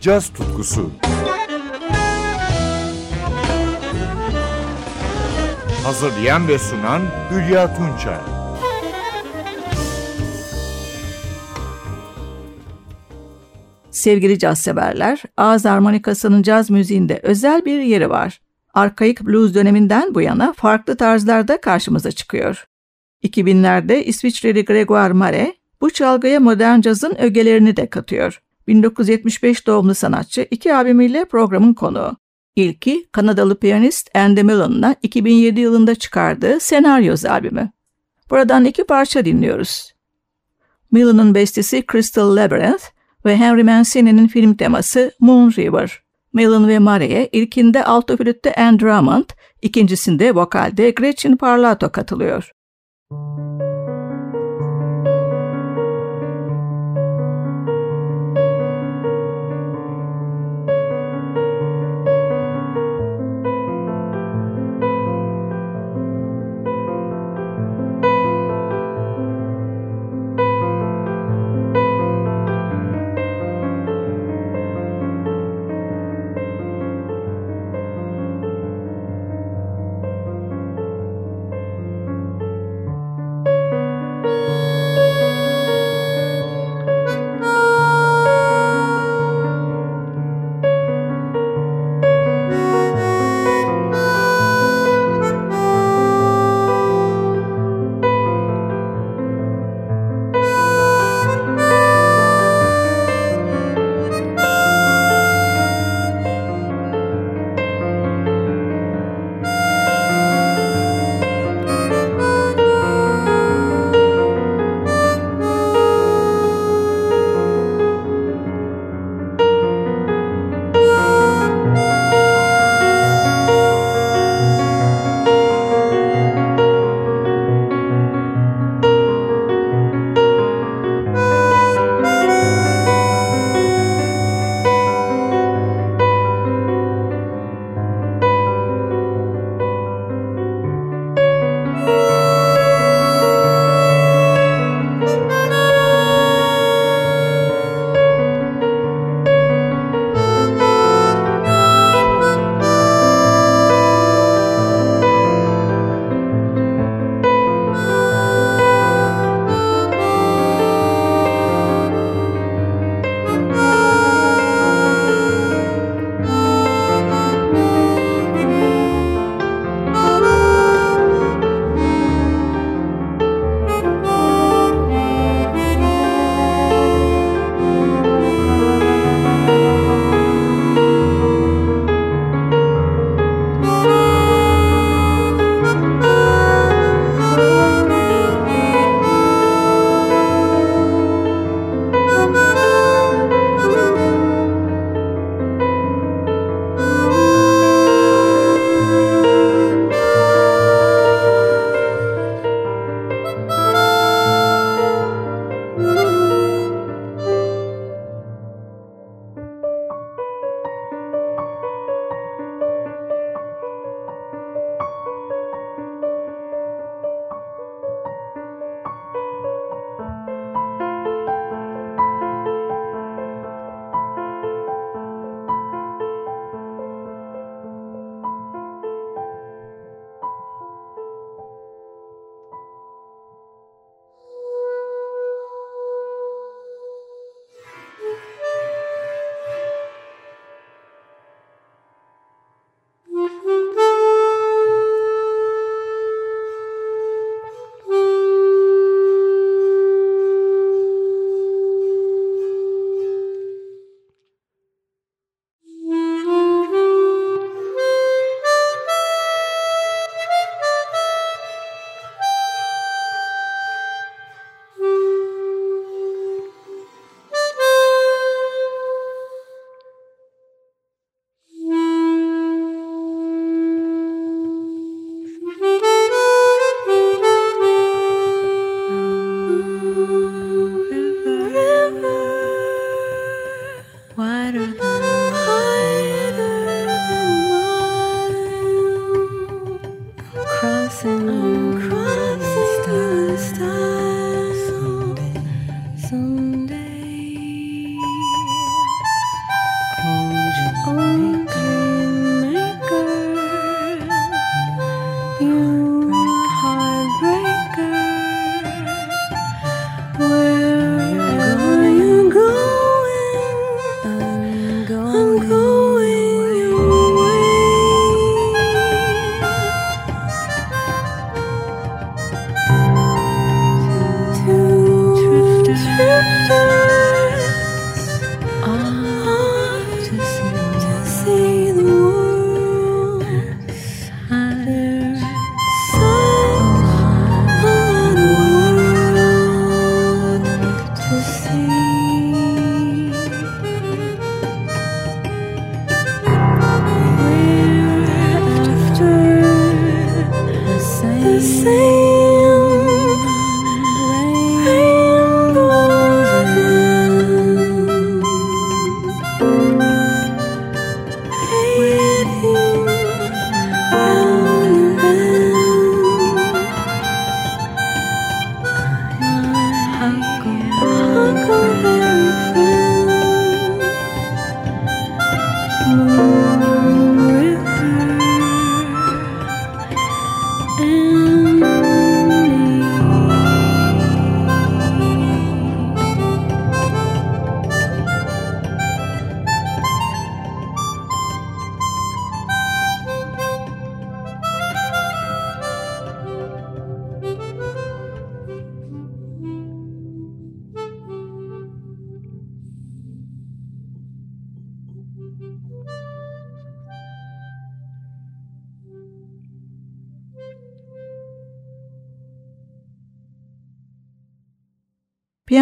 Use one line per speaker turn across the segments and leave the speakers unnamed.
caz tutkusu. Hazırlayan ve sunan Hülya Tunçay.
Sevgili caz severler, ağız harmonikasının caz müziğinde özel bir yeri var. Arkaik blues döneminden bu yana farklı tarzlarda karşımıza çıkıyor. 2000'lerde İsviçreli Gregoire Mare bu çalgıya modern cazın ögelerini de katıyor. 1975 doğumlu sanatçı iki albümüyle programın konuğu. İlki Kanadalı piyanist Andy Millen'la 2007 yılında çıkardığı Senaryoz albümü. Buradan iki parça dinliyoruz. Millen'ın bestesi Crystal Labyrinth ve Henry Mancini'nin film teması Moon River. Millen ve Mare'ye ilkinde alto flütte Anne Drummond, ikincisinde vokalde Gretchen Parlato katılıyor.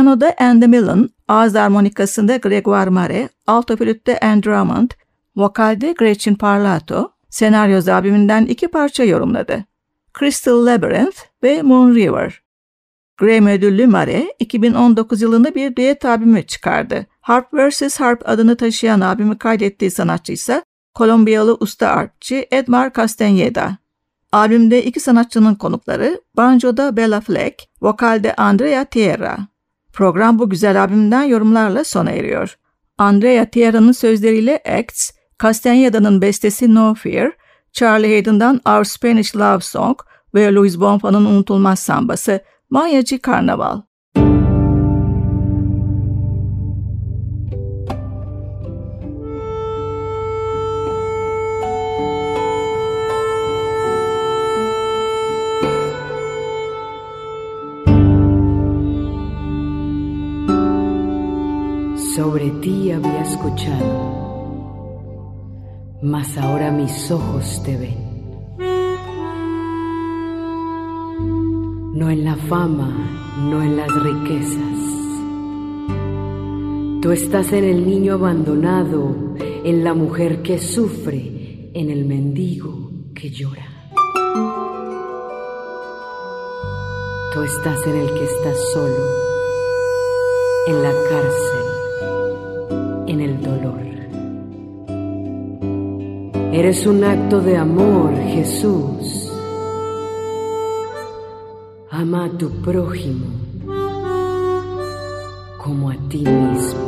Piyanoda Andy Millen, ağız armonikasında Gregoire Mare, alto flütte Anne Drummond, vokalde Gretchen Parlato, senaryo albümünden iki parça yorumladı. Crystal Labyrinth ve Moon River. Grammy ödüllü Mare, 2019 yılında bir düet albümü çıkardı. Harp vs. Harp adını taşıyan albümü kaydettiği sanatçı ise Kolombiyalı usta arpçı Edmar Castañeda. Albümde iki sanatçının konukları banjoda Bella Fleck, vokalde Andrea Tierra. Program bu güzel albümden yorumlarla sona eriyor. Andrea Tierra'nın sözleriyle Acts, Castañeda'nın bestesi No Fear, Charlie Hayden'dan Our Spanish Love Song ve Luis Bonfa'nın unutulmaz sambası Manyacı Karnaval.
Sobre ti había escuchado, mas ahora mis ojos te ven. No en la fama, no en las riquezas. Tú estás en el niño abandonado, en la mujer que sufre, en el mendigo que llora. Tú estás en el que está solo, en la cárcel en el dolor. Eres un acto de amor, Jesús. Ama a tu prójimo como a ti mismo.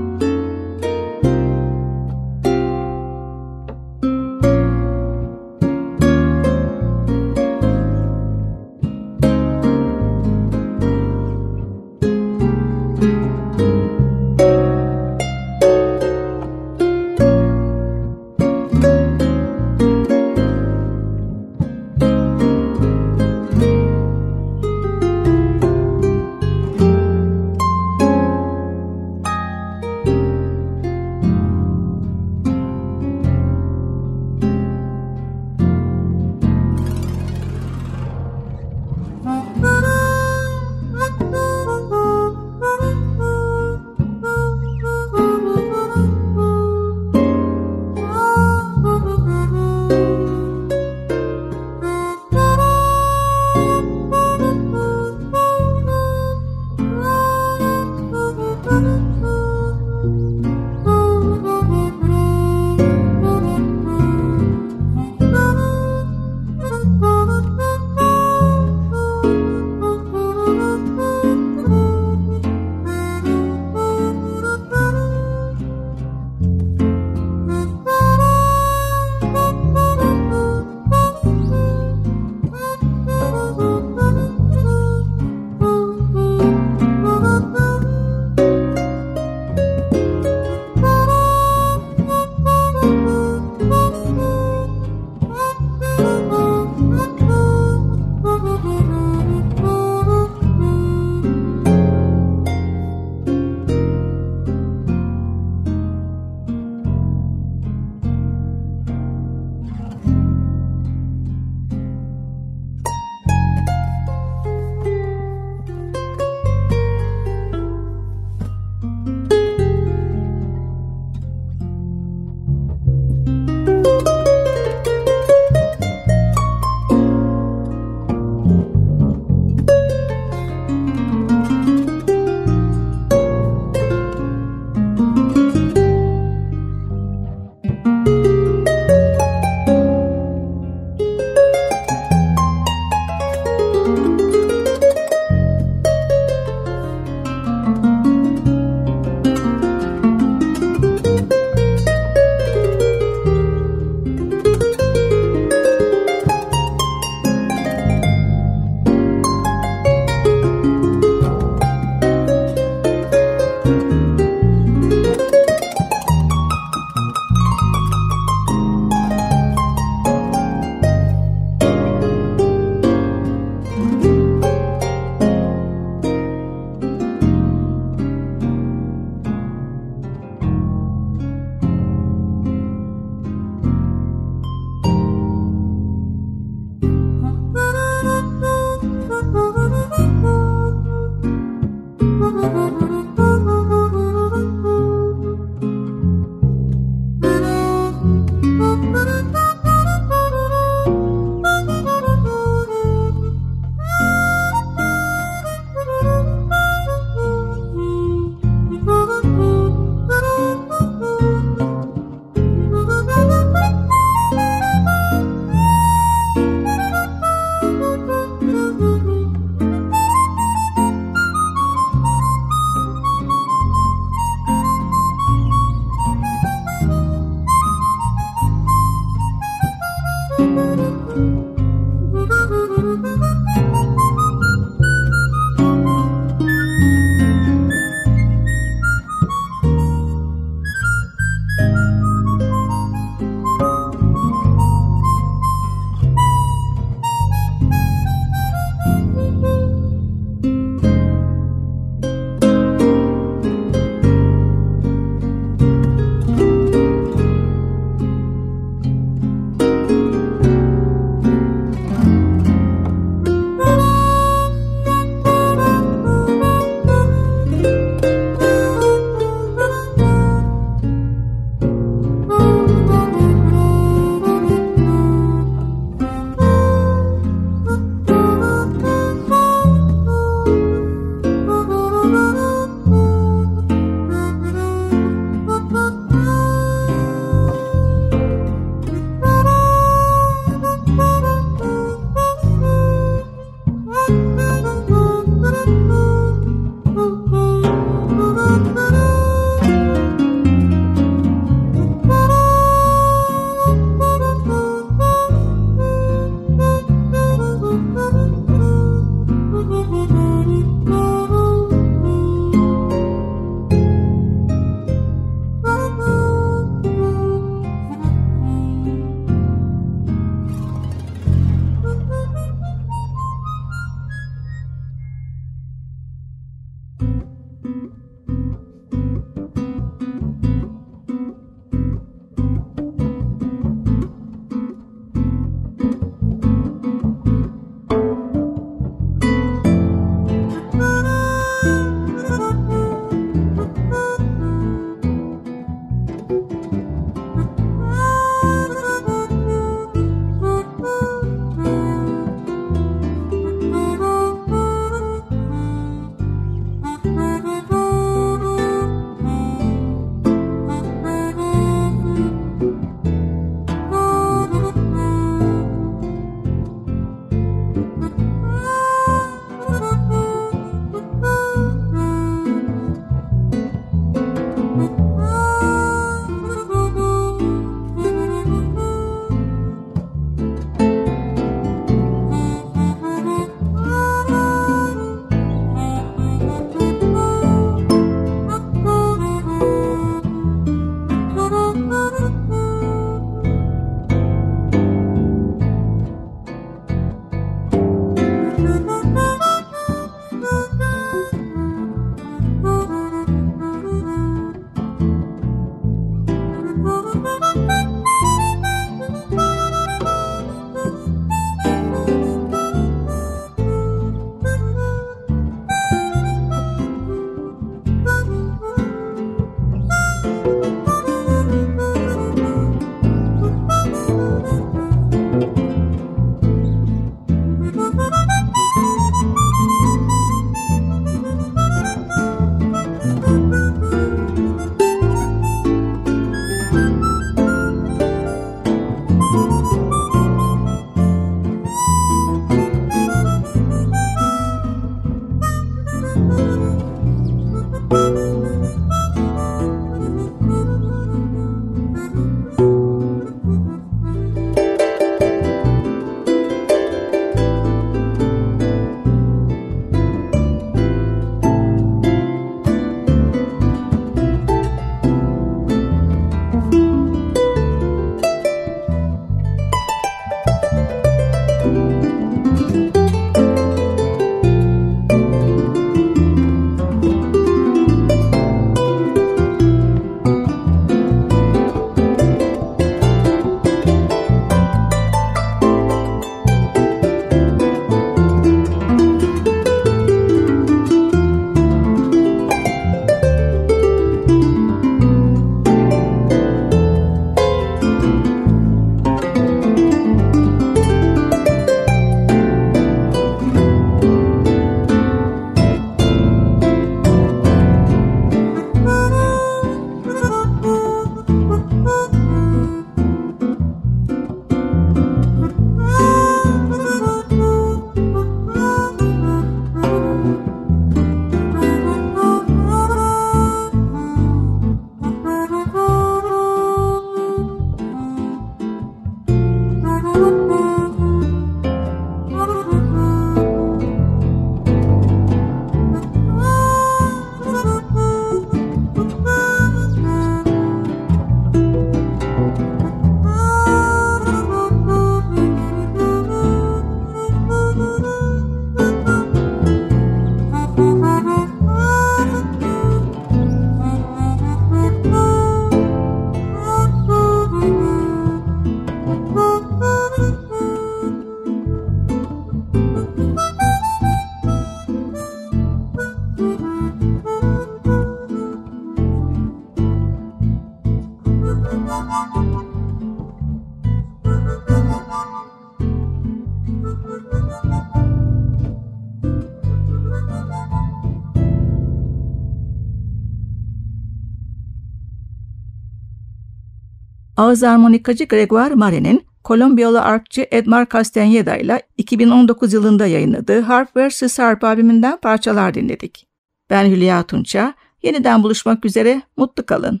Ağız armonikacı Gregoire Mare'nin Kolombiyalı arpçı Edmar Castañeda ile 2019 yılında yayınladığı Harp vs. Harp albümünden parçalar dinledik. Ben Hülya Tunça, yeniden buluşmak üzere, mutlu kalın.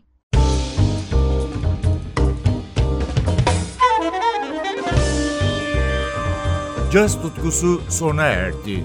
Caz tutkusu sona erdi.